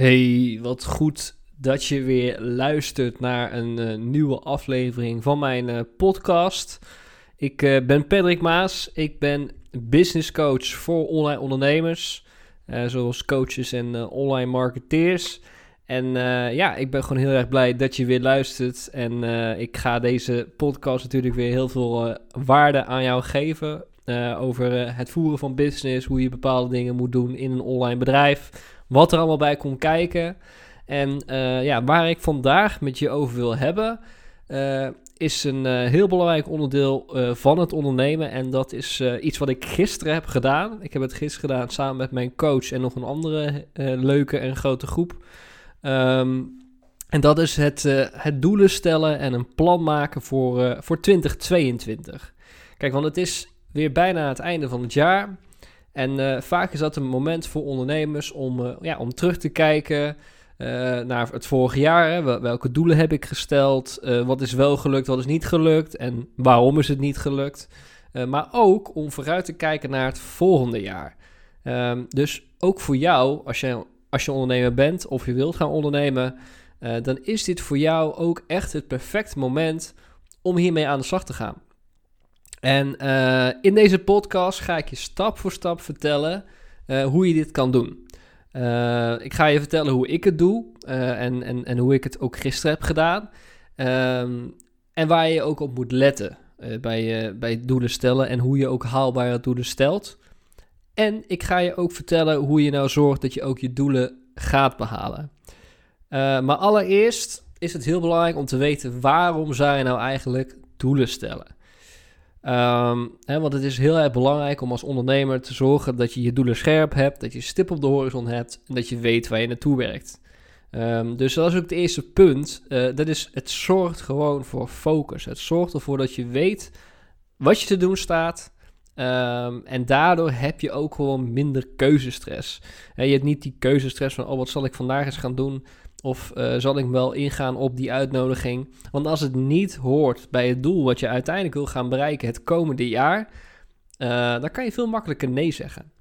Hey, wat goed dat je weer luistert naar een eh, nieuwe aflevering van mijn eh, podcast. Ik eh, ben Patrick Maas. Ik ben business coach voor online ondernemers, zoals coaches en online marketeers. En ja, ik ben gewoon heel erg blij dat je weer luistert. En ik ga deze podcast natuurlijk weer heel veel waarde aan jou geven. over het voeren van business, hoe je bepaalde dingen moet doen in een online bedrijf. Wat er allemaal bij komt kijken. En eh, ja, waar ik vandaag met je over wil hebben, eh, is een eh, heel belangrijk onderdeel van het ondernemen. En dat is iets wat ik gisteren heb gedaan. Ik heb het gisteren gedaan samen met mijn coach en nog een andere leuke en grote groep. Ehm, en dat is het, het doelen stellen en een plan maken voor, voor 2022. Kijk, want het is weer bijna het einde van het jaar. En eh, vaak is dat een moment voor ondernemers om, eh, ja, om terug te kijken eh, naar het vorige jaar. Hè. Wel- Welke doelen heb ik gesteld? Wat is wel gelukt, wat is niet gelukt? En waarom is het niet gelukt? Maar ook om vooruit te kijken naar het volgende jaar. Ehm, dus ook voor jou, als je, als je ondernemer bent of je wilt gaan ondernemen, dan is dit voor jou ook echt het perfecte moment om hiermee aan de slag te gaan. En eh, in deze podcast ga ik je stap voor stap vertellen eh, hoe je dit kan doen. Eh, ik ga je vertellen hoe ik het doe en, en, en hoe ik het ook gisteren heb gedaan. Ehm, en waar je ook op moet letten bij, bij doelen stellen en hoe je ook haalbare doelen stelt. En ik ga je ook vertellen hoe je nou zorgt dat je ook je doelen gaat behalen. Eh, maar allereerst is het heel belangrijk om te weten waarom zou je nou eigenlijk doelen stellen. Ehm, hè, want het is heel erg belangrijk om als ondernemer te zorgen dat je je doelen scherp hebt, dat je stip op de horizon hebt en dat je weet waar je naartoe werkt. Ehm, dus dat is ook het eerste punt. Eh, dat is, het zorgt gewoon voor focus. Het zorgt ervoor dat je weet wat je te doen staat. Ehm, en daardoor heb je ook gewoon minder keuzestress. Je hebt niet die keuzestress van, oh, wat zal ik vandaag eens gaan doen? Of eh, zal ik wel ingaan op die uitnodiging? Want als het niet hoort bij het doel wat je uiteindelijk wil gaan bereiken het komende jaar, eh, dan kan je veel makkelijker nee zeggen.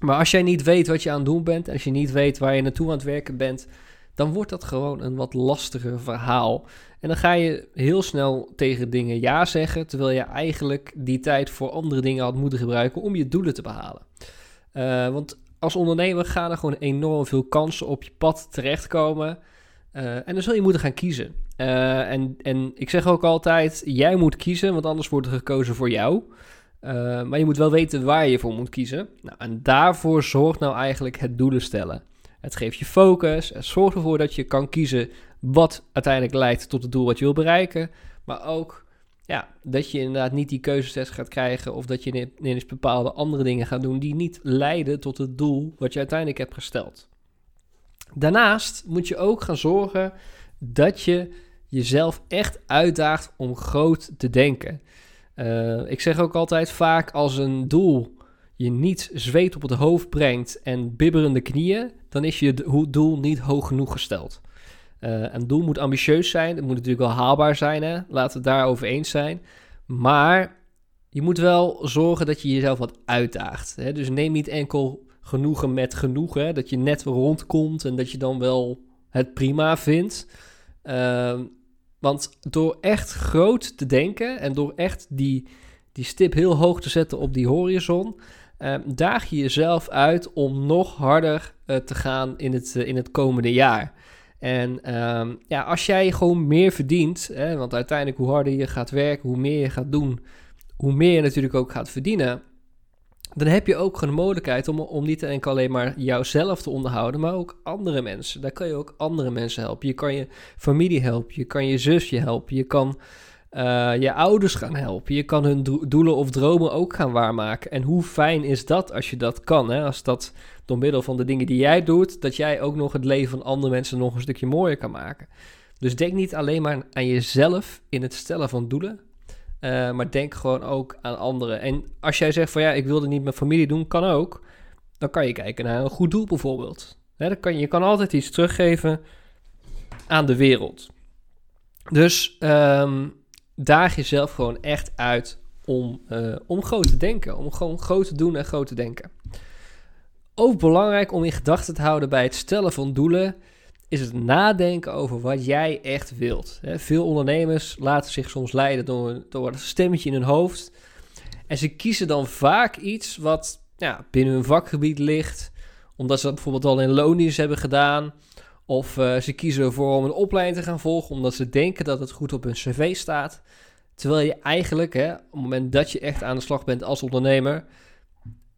Maar als jij niet weet wat je aan het doen bent, als je niet weet waar je naartoe aan het werken bent, dan wordt dat gewoon een wat lastiger verhaal. En dan ga je heel snel tegen dingen ja zeggen, terwijl je eigenlijk die tijd voor andere dingen had moeten gebruiken om je doelen te behalen. Eh, want als ondernemer gaan er gewoon enorm veel kansen op je pad terechtkomen. Eh, en dan zul je moeten gaan kiezen. Eh, en, en ik zeg ook altijd, jij moet kiezen, want anders wordt er gekozen voor jou. Maar je moet wel weten waar je voor moet kiezen. Nou, en daarvoor zorgt nou eigenlijk het doelen stellen. Het geeft je focus. Het zorgt ervoor dat je kan kiezen wat uiteindelijk leidt tot het doel wat je wil bereiken. Maar ook ja, dat je inderdaad niet die keuzes gaat krijgen. Of dat je ineens bepaalde andere dingen gaat doen die niet leiden tot het doel wat je uiteindelijk hebt gesteld. Daarnaast moet je ook gaan zorgen dat je jezelf echt uitdaagt om groot te denken. Uh, ik zeg ook altijd vaak als een doel je niet zweet op het hoofd brengt en bibberende knieën, dan is je doel niet hoog genoeg gesteld. Uh, een doel moet ambitieus zijn, het moet natuurlijk wel haalbaar zijn, laten we het daarover eens zijn. Maar je moet wel zorgen dat je jezelf wat uitdaagt. Hè? Dus neem niet enkel genoegen met genoegen, dat je net rondkomt en dat je dan wel het prima vindt. Uh, want door echt groot te denken en door echt die, die stip heel hoog te zetten op die horizon, uh, daag je jezelf uit om nog harder uh, te gaan in het, uh, in het komende jaar. En um, ja, als jij gewoon meer verdient, hè, want uiteindelijk hoe harder je gaat werken, hoe meer je gaat doen, hoe meer je natuurlijk ook gaat verdienen, dan heb je ook de mogelijkheid om, om niet enkel alleen maar jouzelf te onderhouden, maar ook andere mensen. Daar kan je ook andere mensen helpen. Je kan je familie helpen, je kan je zusje helpen, je kan uh, je ouders gaan helpen, je kan hun do doelen of dromen ook gaan waarmaken. En hoe fijn is dat als je dat kan? Hè? Als dat door middel van de dingen die jij doet, dat jij ook nog het leven van andere mensen nog een stukje mooier kan maken. Dus denk niet alleen maar aan jezelf in het stellen van doelen, uh, maar denk gewoon ook aan anderen. En als jij zegt van ja, ik wilde niet met familie doen, kan ook. Dan kan je kijken naar een goed doel bijvoorbeeld. Hè, dan kan, je kan altijd iets teruggeven aan de wereld. Dus um, daag jezelf gewoon echt uit om, uh, om groot te denken. Om gewoon groot te doen en groot te denken. ook belangrijk om in gedachten te houden bij het stellen van doelen, is het nadenken over wat jij echt wilt. Veel ondernemers laten zich soms leiden door, door een stemmetje in hun hoofd. En ze kiezen dan vaak iets wat ja, binnen hun vakgebied ligt, omdat ze dat bijvoorbeeld al in loondienst hebben gedaan. Of uh, ze kiezen ervoor om een opleiding te gaan volgen, omdat ze denken dat het goed op hun cv staat. Terwijl je eigenlijk, hè, op het moment dat je echt aan de slag bent als ondernemer,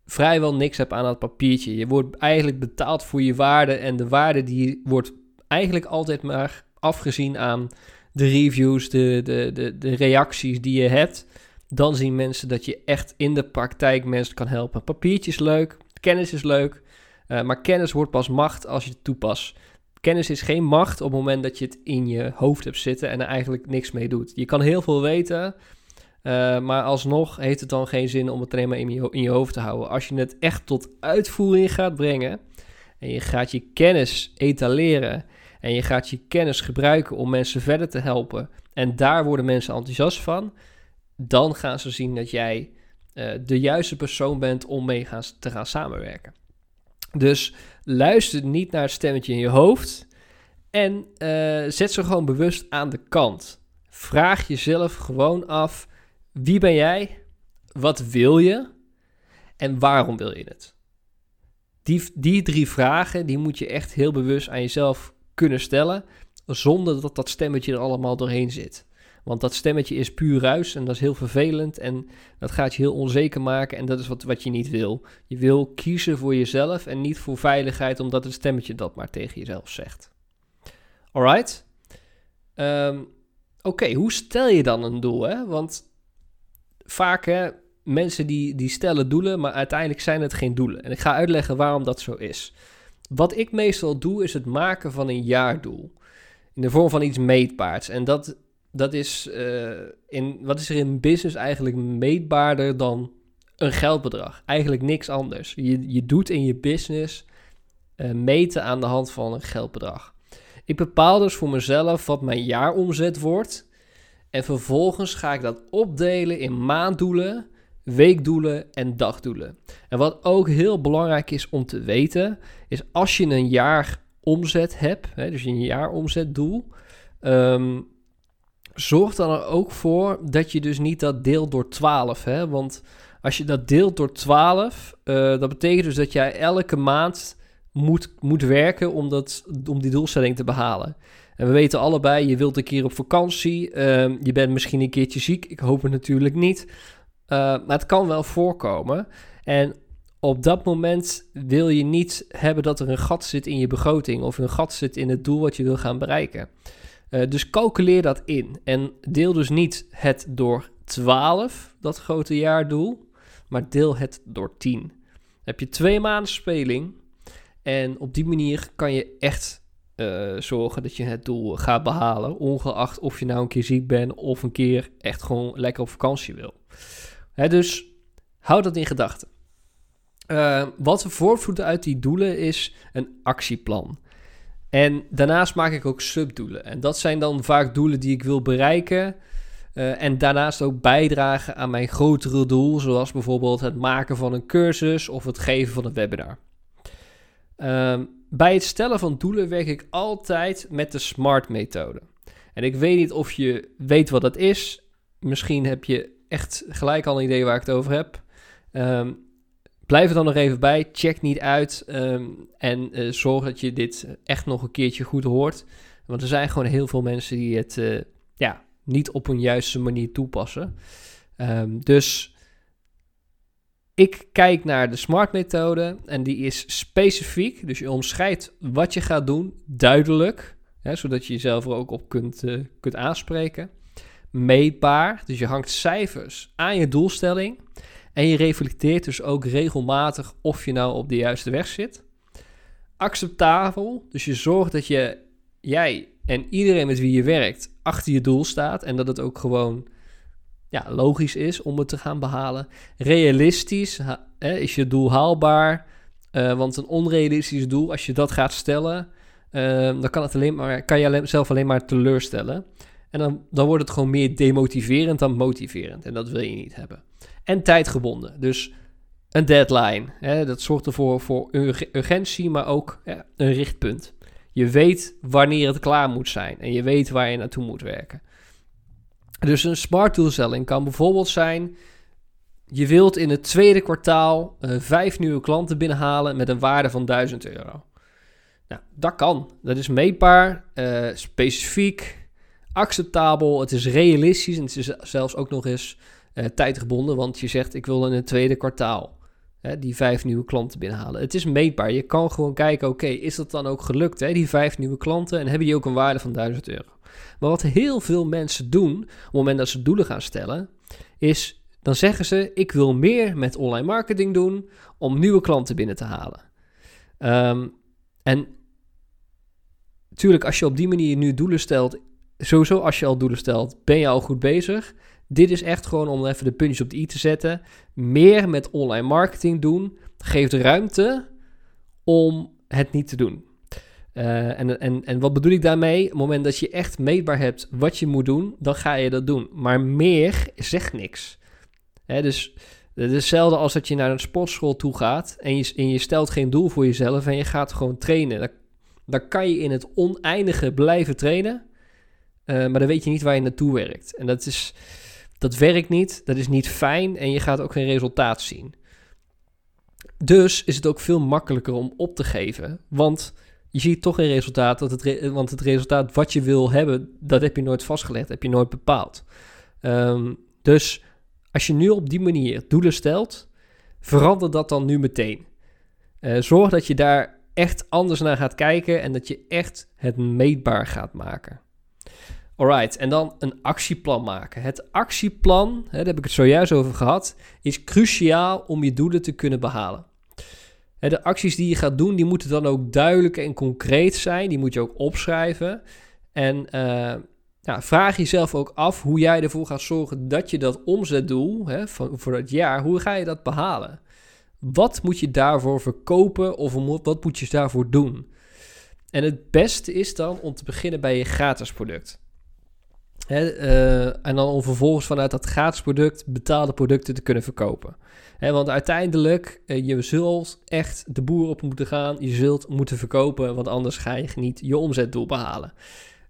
vrijwel niks hebt aan dat papiertje. Je wordt eigenlijk betaald voor je waarde en de waarde die wordt eigenlijk altijd maar afgezien aan de reviews, de, de, de, reacties die je hebt. Dan zien mensen dat je echt in de praktijk mensen kan helpen. Papiertje is leuk, kennis is leuk, uh, maar kennis wordt pas macht als je het toepast. Kennis is geen macht op het moment dat je het in je hoofd hebt zitten en er eigenlijk niks mee doet. Je kan heel veel weten, uh, maar alsnog heeft het dan geen zin om het alleen maar in je, hoofd te houden. Als je het echt tot uitvoering gaat brengen en je gaat je kennis etaleren en je gaat je kennis gebruiken om mensen verder te helpen en daar worden mensen enthousiast van, dan gaan ze zien dat jij uh, de juiste persoon bent om mee gaan, te gaan samenwerken. Dus luister niet naar het stemmetje in je hoofd en uh, zet ze gewoon bewust aan de kant. Vraag jezelf gewoon af: wie ben jij? Wat wil je? En waarom wil je het? Die, die drie vragen die moet je echt heel bewust aan jezelf kunnen stellen, zonder dat dat stemmetje er allemaal doorheen zit. Want dat stemmetje is puur ruis en dat is heel vervelend en dat gaat je heel onzeker maken en dat is wat, wat je niet wil. Je wil kiezen voor jezelf en niet voor veiligheid omdat het stemmetje dat maar tegen jezelf zegt. Alright? Um, Oké, hoe stel je dan een doel? Hè? Want vaak hè, mensen die, die stellen doelen, maar uiteindelijk zijn het geen doelen. En ik ga uitleggen waarom dat zo is. Wat ik meestal doe, is het maken van een jaardoel. In de vorm van iets meetbaars. En dat dat is, uh, in, wat is er in business eigenlijk meetbaarder dan een geldbedrag? Eigenlijk niks anders. Je, je doet in je business uh, meten aan de hand van een geldbedrag. Ik bepaal dus voor mezelf wat mijn jaaromzet wordt. En vervolgens ga ik dat opdelen in maanddoelen, weekdoelen en dagdoelen. En wat ook heel belangrijk is om te weten, is als je een jaar omzet hebt, hè, dus een jaaromzetdoel, um, zorg dan er ook voor dat je dus niet dat deelt door 12. Hè? Want als je dat deelt door 12, uh, eh, dat betekent dus dat jij elke maand moet, moet werken om, dat, om die doelstelling te behalen. En we weten allebei, je wilt een keer op vakantie, uh, je bent misschien een keertje ziek, ik hoop het natuurlijk niet. Uh, maar het kan wel voorkomen. En op dat moment wil je niet hebben dat er een gat zit in je begroting of een gat zit in het doel wat je wil gaan bereiken. Uh, dus calculeer dat in. En deel dus niet het door 12, dat grote jaardoel, maar deel het door 10. Dan heb je twee maanden speling. En op die manier kan je echt uh, zorgen dat je het doel gaat behalen. Ongeacht of je nou een keer ziek bent of een keer echt gewoon lekker op vakantie wil. Hè, dus houd dat in gedachten. Uh, wat we voortvloeden uit die doelen is een actieplan. En daarnaast maak ik ook subdoelen. En dat zijn dan vaak doelen die ik wil bereiken. Uh, en daarnaast ook bijdragen aan mijn grotere doel, zoals bijvoorbeeld het maken van een cursus of het geven van een webinar. Uh, bij het stellen van doelen werk ik altijd met de SMART-methode. En ik weet niet of je weet wat dat is. Misschien heb je echt gelijk al een idee waar ik het over heb. Um, Blijf er dan nog even bij. Check niet uit. Ehm, en uh, zorg dat je dit echt nog een keertje goed hoort. Want er zijn gewoon heel veel mensen die het uh, ja, niet op een juiste manier toepassen. Um, dus ik kijk naar de SMART-methode. En die is specifiek. Dus je omschrijft wat je gaat doen, duidelijk. Hè, zodat je jezelf er ook op kunt, uh, kunt aanspreken. Meetbaar. Dus je hangt cijfers aan je doelstelling. En je reflecteert dus ook regelmatig of je nou op de juiste weg zit. Acceptabel, dus je zorgt dat je, jij en iedereen met wie je werkt achter je doel staat en dat het ook gewoon ja, logisch is om het te gaan behalen. Realistisch, is je doel haalbaar? Uh, want een onrealistisch doel, als je dat gaat stellen, uh, dan kan, het alleen maar, kan je zelf alleen maar teleurstellen. En dan, dan wordt het gewoon meer demotiverend dan motiverend. En dat wil je niet hebben. En tijdgebonden. Dus een deadline. Hè? Dat zorgt ervoor voor urgentie, maar ook een richtpunt. Je weet wanneer het klaar moet zijn en je weet waar je naartoe moet werken. Dus een smart doelstelling kan bijvoorbeeld zijn: je wilt in het tweede kwartaal uh, vijf nieuwe klanten binnenhalen met een waarde van 1000 euro. Nou, dat kan. Dat is meetbaar, uh, specifiek, acceptabel. Het is realistisch en het is zelfs ook nog eens uh, tijdgebonden, want je zegt ik wil in het tweede kwartaal die vijf nieuwe klanten binnenhalen. Het is meetbaar. Je kan gewoon kijken, oké, is dat dan ook gelukt, hè, die vijf nieuwe klanten, en hebben die ook een waarde van 1000 euro? Maar wat heel veel mensen doen, op het moment dat ze doelen gaan stellen, is dan zeggen ze: Ik wil meer met online marketing doen om nieuwe klanten binnen te halen. Um, en natuurlijk, als je op die manier nu doelen stelt, sowieso als je al doelen stelt, ben je al goed bezig. Dit is echt gewoon om even de puntjes op de i te zetten. Meer met online marketing doen geeft ruimte om het niet te doen. Uh, en, en, en wat bedoel ik daarmee? Op het moment dat je echt meetbaar hebt wat je moet doen, dan ga je dat doen. Maar meer zegt niks. Hè, dus het is hetzelfde als dat je naar een sportschool toe gaat en je, en je stelt geen doel voor jezelf en je gaat gewoon trainen. Dan, dan kan je in het oneindige blijven trainen, uh, maar dan weet je niet waar je naartoe werkt. En dat, is, dat werkt niet, dat is niet fijn en je gaat ook geen resultaat zien. Dus is het ook veel makkelijker om op te geven, want je ziet toch geen resultaat, want het, want het resultaat wat je wil hebben, dat heb je nooit vastgelegd, heb je nooit bepaald. Um, dus als je nu op die manier doelen stelt, verander dat dan nu meteen. Uh, zorg dat je daar echt anders naar gaat kijken en dat je echt het meetbaar gaat maken. Alright, en dan een actieplan maken. Het actieplan, hè, daar heb ik het zojuist over gehad, is cruciaal om je doelen te kunnen behalen. De acties die je gaat doen, die moeten dan ook duidelijk en concreet zijn. Die moet je ook opschrijven. En uh, nou, vraag jezelf ook af hoe jij ervoor gaat zorgen dat je dat omzetdoel hè, van, voor het jaar, hoe ga je dat behalen? Wat moet je daarvoor verkopen of wat moet je daarvoor doen? En het beste is dan om te beginnen bij je gratis product. Uh, en dan om vervolgens vanuit dat gratis product betaalde producten te kunnen verkopen. Want uiteindelijk, uh, je zult echt de boer op moeten gaan. Je zult moeten verkopen, want anders ga je niet je omzetdoel behalen.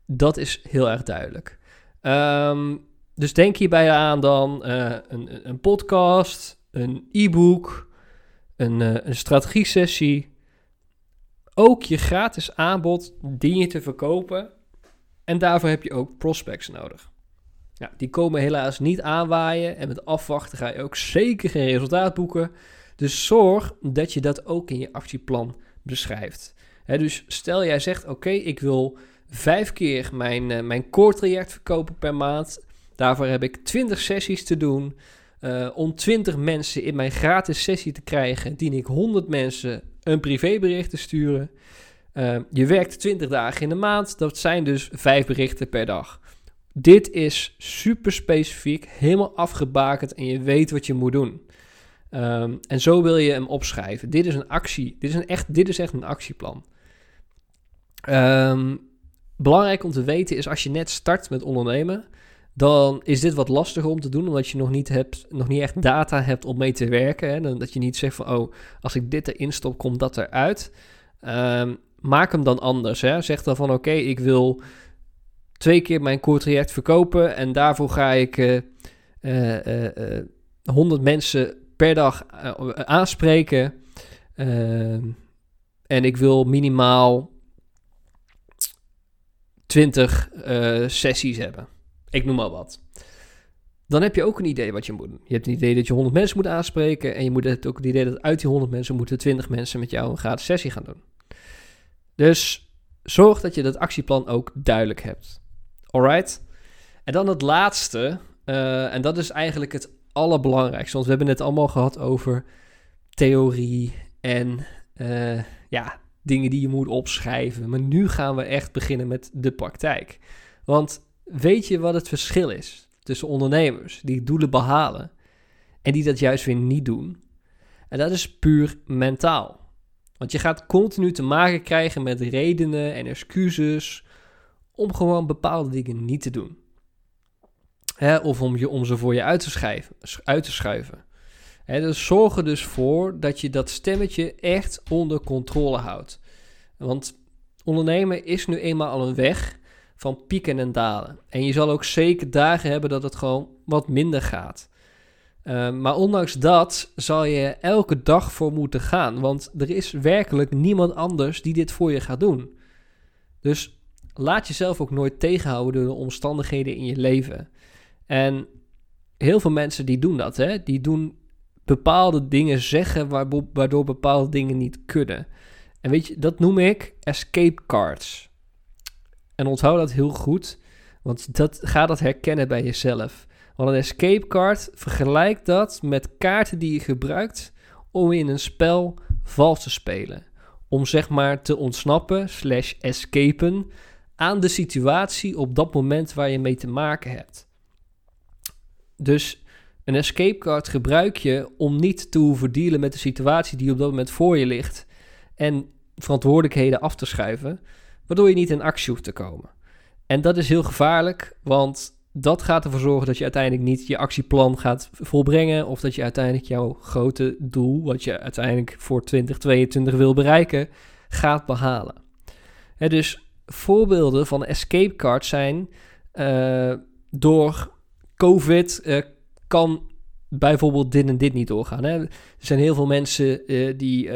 Dat is heel erg duidelijk. Um, dus denk hierbij aan dan uh, een, een, podcast, een e-book, een, een strategie-sessie. Ook je gratis aanbod dien je te verkopen. En daarvoor heb je ook prospects nodig. Ja, die komen helaas niet aanwaaien en met afwachten ga je ook zeker geen resultaat boeken. Dus zorg dat je dat ook in je actieplan beschrijft. dus stel jij zegt: Oké, ik wil vijf keer mijn, uh, mijn core verkopen per maand. Daarvoor heb ik 20 sessies te doen. Uh, om 20 mensen in mijn gratis sessie te krijgen, dien ik 100 mensen een privébericht te sturen. Uh, je werkt 20 dagen in de maand, dat zijn dus 5 berichten per dag. Dit is super specifiek, helemaal afgebakend en je weet wat je moet doen. Um, en zo wil je hem opschrijven. Dit is een actie. Dit is, een echt, dit is echt een actieplan. Um, belangrijk om te weten is als je net start met ondernemen, dan is dit wat lastiger om te doen, omdat je nog niet, hebt, nog niet echt data hebt om mee te werken. Hè? Dat je niet zegt van, oh, als ik dit erin stop, komt dat eruit. Um, maak hem dan anders. Hè? Zeg dan van, oké, ik wil twee keer mijn core verkopen en daarvoor ga ik uh, uh, 100 mensen per dag aanspreken. En ik wil minimaal 20 uh, sessies hebben. Ik noem maar wat. Dan heb je ook een idee wat je moet doen. Je hebt een idee dat je 100 mensen moet aanspreken. En je moet het ook het idee dat uit die 100 mensen moeten 20 mensen met jou een gratis sessie gaan doen. Dus zorg dat je dat actieplan ook duidelijk hebt. Alright? En dan het laatste. Uh, en dat is eigenlijk het allerbelangrijkste. Want we hebben het allemaal gehad over theorie en uh, ja, dingen die je moet opschrijven. Maar nu gaan we echt beginnen met de praktijk. Want weet je wat het verschil is tussen ondernemers die doelen behalen en die dat juist weer niet doen? En dat is puur mentaal. Want je gaat continu te maken krijgen met redenen en excuses om gewoon bepaalde dingen niet te doen. Hè, of om, je, om ze voor je uit te, uit te schuiven. He, dus zorg er dus voor dat je dat stemmetje echt onder controle houdt. Want ondernemen is nu eenmaal al een weg van pieken en dalen. En je zal ook zeker dagen hebben dat het gewoon wat minder gaat. Uh, maar ondanks dat zal je elke dag voor moeten gaan. Want er is werkelijk niemand anders die dit voor je gaat doen. Dus laat jezelf ook nooit tegenhouden door de omstandigheden in je leven. En heel veel mensen die doen dat, hè? die doen bepaalde dingen zeggen waardoor bepaalde dingen niet kunnen. En weet je, dat noem ik escape cards. En onthoud dat heel goed, want dat, ga dat herkennen bij jezelf. Want een escape card, vergelijk dat met kaarten die je gebruikt om in een spel vals te spelen. Om zeg maar te ontsnappen, slash escapen, aan de situatie op dat moment waar je mee te maken hebt. Dus een escape card gebruik je om niet te hoeven dealen met de situatie die op dat moment voor je ligt. En verantwoordelijkheden af te schuiven, waardoor je niet in actie hoeft te komen. En dat is heel gevaarlijk, want dat gaat ervoor zorgen dat je uiteindelijk niet je actieplan gaat volbrengen. Of dat je uiteindelijk jouw grote doel, wat je uiteindelijk voor 2022 wil bereiken, gaat behalen. dus voorbeelden van escape cards zijn uh, door COVID uh, kan bijvoorbeeld dit en dit niet doorgaan. Hè. Er zijn heel veel mensen uh, die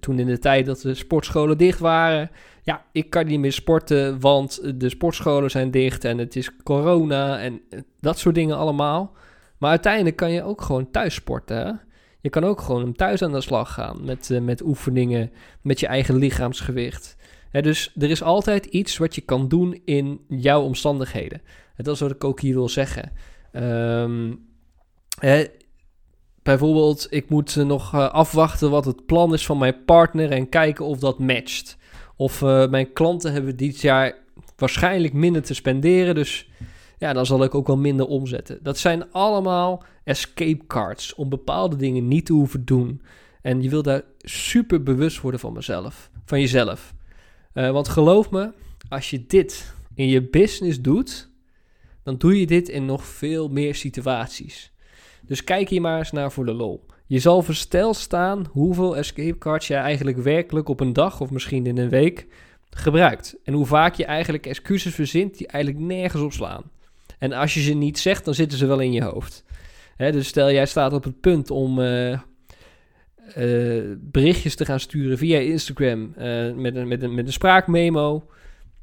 toen in de tijd dat de sportscholen dicht waren, ja, ik kan niet meer sporten, want de sportscholen zijn dicht en het is corona en dat soort dingen allemaal. Maar uiteindelijk kan je ook gewoon thuis sporten. Je kan ook gewoon thuis aan de slag gaan met, met oefeningen, met je eigen lichaamsgewicht. dus er is altijd iets wat je kan doen in jouw omstandigheden. En dat is wat ik ook hier wil zeggen. Um, bijvoorbeeld, ik moet nog uh, afwachten wat het plan is van mijn partner en kijken of dat matcht. Of uh, mijn klanten hebben dit jaar waarschijnlijk minder te spenderen. Dus ja, dan zal ik ook wel minder omzetten. Dat zijn allemaal escape cards om bepaalde dingen niet te hoeven doen. En je wil daar super bewust worden van mezelf, van jezelf. Want geloof me, als je dit in je business doet, dan doe je dit in nog veel meer situaties. Dus kijk hier maar eens naar voor de lol. Je zal versteld staan hoeveel escape cards je eigenlijk werkelijk op een dag of misschien in een week gebruikt. En hoe vaak je eigenlijk excuses verzint die eigenlijk nergens op slaan. En als je ze niet zegt, dan zitten ze wel in je hoofd. dus stel jij staat op het punt om uh, berichtjes te gaan sturen via Instagram uh, met, een, met, een, met een spraakmemo.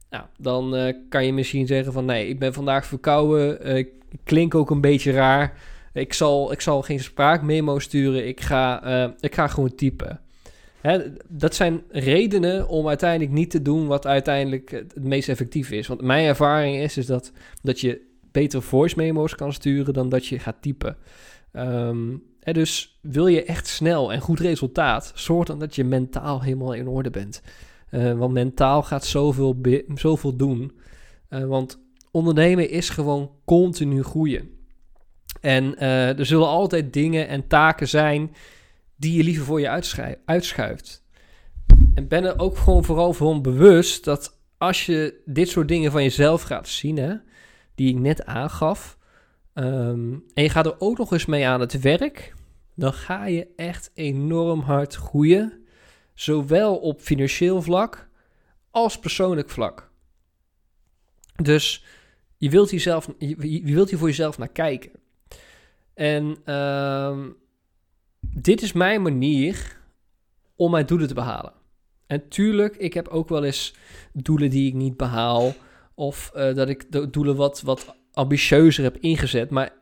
Nou, dan kan je misschien zeggen van nee, ik ben vandaag verkouden, ik klink ook een beetje raar. Ik zal, ik zal geen spraakmemo sturen. Ik ga, uh, ik ga gewoon typen. Hè, dat zijn redenen om uiteindelijk niet te doen wat uiteindelijk het meest effectief is. Want mijn ervaring is, is dat, dat je betere voice memo's kan sturen dan dat je gaat typen. Um, hè, dus wil je echt snel en goed resultaat, zorg dan dat je mentaal helemaal in orde bent. Uh, want mentaal gaat zoveel, zoveel doen. Uh, want ondernemen is gewoon continu groeien. En uh, er zullen altijd dingen en taken zijn die je liever voor je uitschuift. En ben er ook gewoon vooral van bewust dat als je dit soort dingen van jezelf gaat zien, hè, die ik net aangaf, um, en je gaat er ook nog eens mee aan het werk, dan ga je echt enorm hard groeien. Zowel op financieel vlak als persoonlijk vlak. Dus je wilt, jezelf, je, je wilt hier voor jezelf naar kijken. En uh, dit is mijn manier om mijn doelen te behalen. En tuurlijk, ik heb ook wel eens doelen die ik niet behaal. Of uh, dat ik de doelen wat, wat ambitieuzer heb ingezet. Maar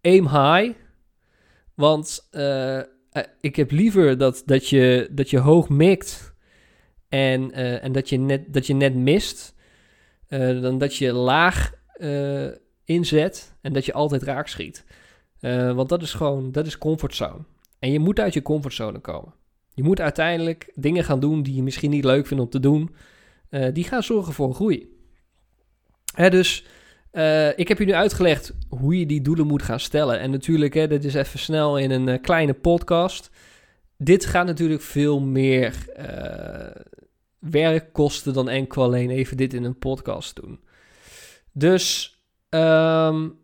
aim high. Want uh, ik heb liever dat, dat, je, dat je hoog mikt. En, en dat, je net, dat je net mist. dan dat je laag inzet. En dat je altijd raak schiet. Uh, want dat is gewoon, dat is comfortzone. En je moet uit je comfortzone komen. Je moet uiteindelijk dingen gaan doen die je misschien niet leuk vindt om te doen. Uh, die gaan zorgen voor groei. Hè, dus uh, ik heb je nu uitgelegd hoe je die doelen moet gaan stellen. En natuurlijk, hè, dit is even snel in een kleine podcast. Dit gaat natuurlijk veel meer werk kosten dan enkel alleen even dit in een podcast doen. Dus um,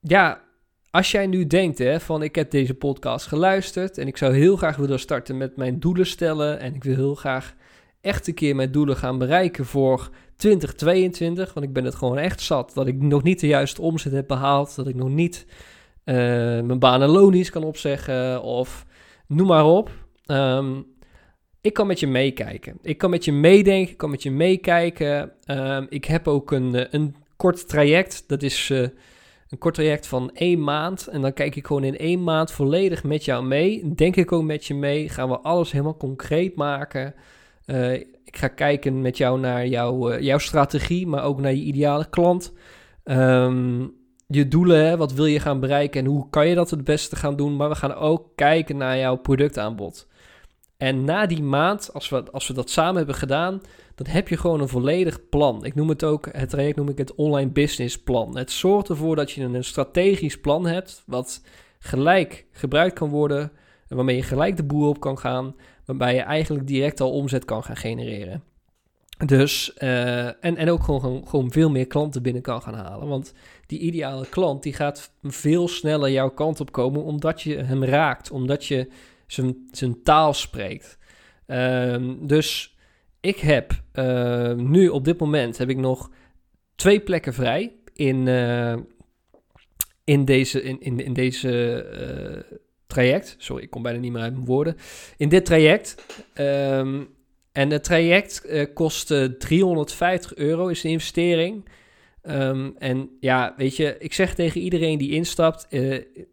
ja, als jij nu denkt hè, van ik heb deze podcast geluisterd en ik zou heel graag willen starten met mijn doelen stellen en ik wil heel graag echt een keer mijn doelen gaan bereiken voor 2022, want ik ben het gewoon echt zat dat ik nog niet de juiste omzet heb behaald, dat ik nog niet uh, mijn baan en lonies kan opzeggen of noem maar op. Um, ik kan met je meekijken. Ik kan met je meedenken, ik kan met je meekijken. Um, ik heb ook een, eh, een kort traject, dat is uh, een kort traject van één maand. En dan kijk ik gewoon in één maand volledig met jou mee. Denk ik ook met je mee. Gaan we alles helemaal concreet maken. Uh, ik ga kijken met jou naar jouw, uh, jouw strategie, maar ook naar je ideale klant. Um, je doelen, wat wil je gaan bereiken en hoe kan je dat het beste gaan doen. Maar we gaan ook kijken naar jouw productaanbod. En na die maand, als we, als we dat samen hebben gedaan, dan heb je gewoon een volledig plan. Ik noem het ook, het traject noem ik het online business plan. Het zorgt ervoor dat je een strategisch plan hebt, wat gelijk gebruikt kan worden, waarmee je gelijk de boer op kan gaan, waarbij je eigenlijk direct al omzet kan gaan genereren. Dus, uh, en, en ook gewoon, gewoon veel meer klanten binnen kan gaan halen. Want die ideale klant, die gaat veel sneller jouw kant op komen, omdat je hem raakt, omdat je zijn, taal spreekt. Uh, dus ik heb uh, nu op dit moment heb ik nog twee plekken vrij in, uh, in deze, in, in, in deze uh, traject. Sorry, ik kom bijna niet meer uit mijn woorden. In dit traject. Um, en het traject kost 350 euro, is de investering. En ja, weet je, ik zeg tegen iedereen die instapt,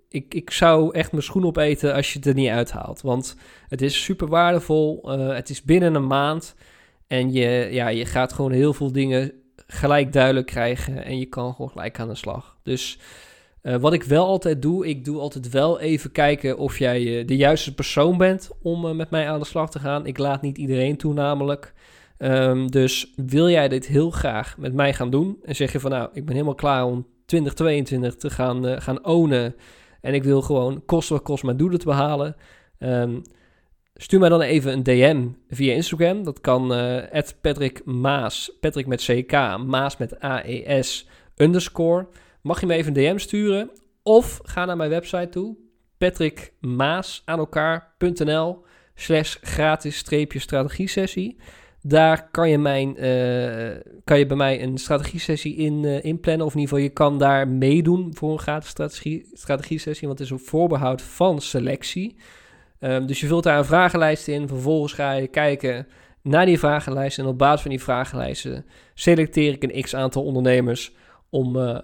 ik, ik zou echt mijn schoen opeten als je het er niet uithaalt. Want het is super waardevol, uh, het is binnen een maand en je, ja, je gaat gewoon heel veel dingen gelijk duidelijk krijgen en je kan gewoon gelijk aan de slag. Dus uh, wat ik wel altijd doe, ik doe altijd wel even kijken of jij de juiste persoon bent om met mij aan de slag te gaan. Ik laat niet iedereen toe namelijk. Um, dus wil jij dit heel graag met mij gaan doen en zeg je van nou, ik ben helemaal klaar om 2022 te gaan, gaan ownen en ik wil gewoon kost wat kost mijn doelen te behalen. Um, stuur mij dan even een DM via Instagram. Dat kan uh, Patrick Maas, Patrick met CK, Maas met AES underscore. Mag je me even een DM sturen of ga naar mijn website toe, patrickmaas aan elkaar.nl slash gratis streepje strategie sessie. Daar kan je, mijn, uh, kan je bij mij een strategie-sessie in uh, inplannen. Of in ieder geval, je kan daar meedoen voor een gratis strategie, strategie-sessie. Want het is een voorbehoud van selectie. Um, dus je vult daar een vragenlijst in. Vervolgens ga je kijken naar die vragenlijst. En op basis van die vragenlijsten selecteer ik een x-aantal ondernemers om, uh,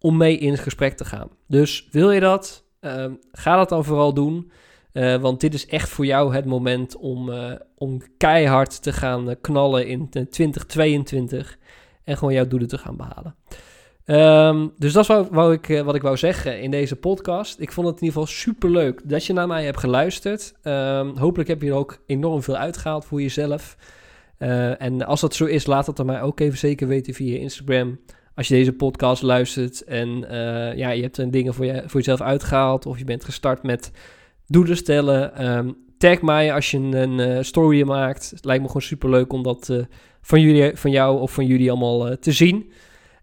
om mee in gesprek te gaan. Dus wil je dat? Um, ga dat dan vooral doen. Uh, want dit is echt voor jou het moment om, uh, om keihard te gaan uh, knallen in 2022 en gewoon jouw doelen te gaan behalen. Um, dus dat is wou ik, wat ik wou zeggen in deze podcast. Ik vond het in ieder geval super leuk dat je naar mij hebt geluisterd. Um, hopelijk heb je er ook enorm veel uitgehaald voor jezelf. en als dat zo is, laat dat dan mij ook even zeker weten via Instagram. Als je deze podcast luistert en ja, je hebt er dingen voor, je, voor jezelf uitgehaald of je bent gestart met doelen stellen. Um, tag mij als je een, uh, story maakt. Het lijkt me gewoon super leuk om dat uh, van, jullie, van jou of van jullie allemaal uh, te zien.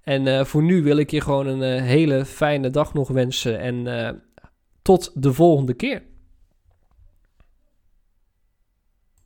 En voor nu wil ik je gewoon een hele fijne dag nog wensen. En tot de volgende keer.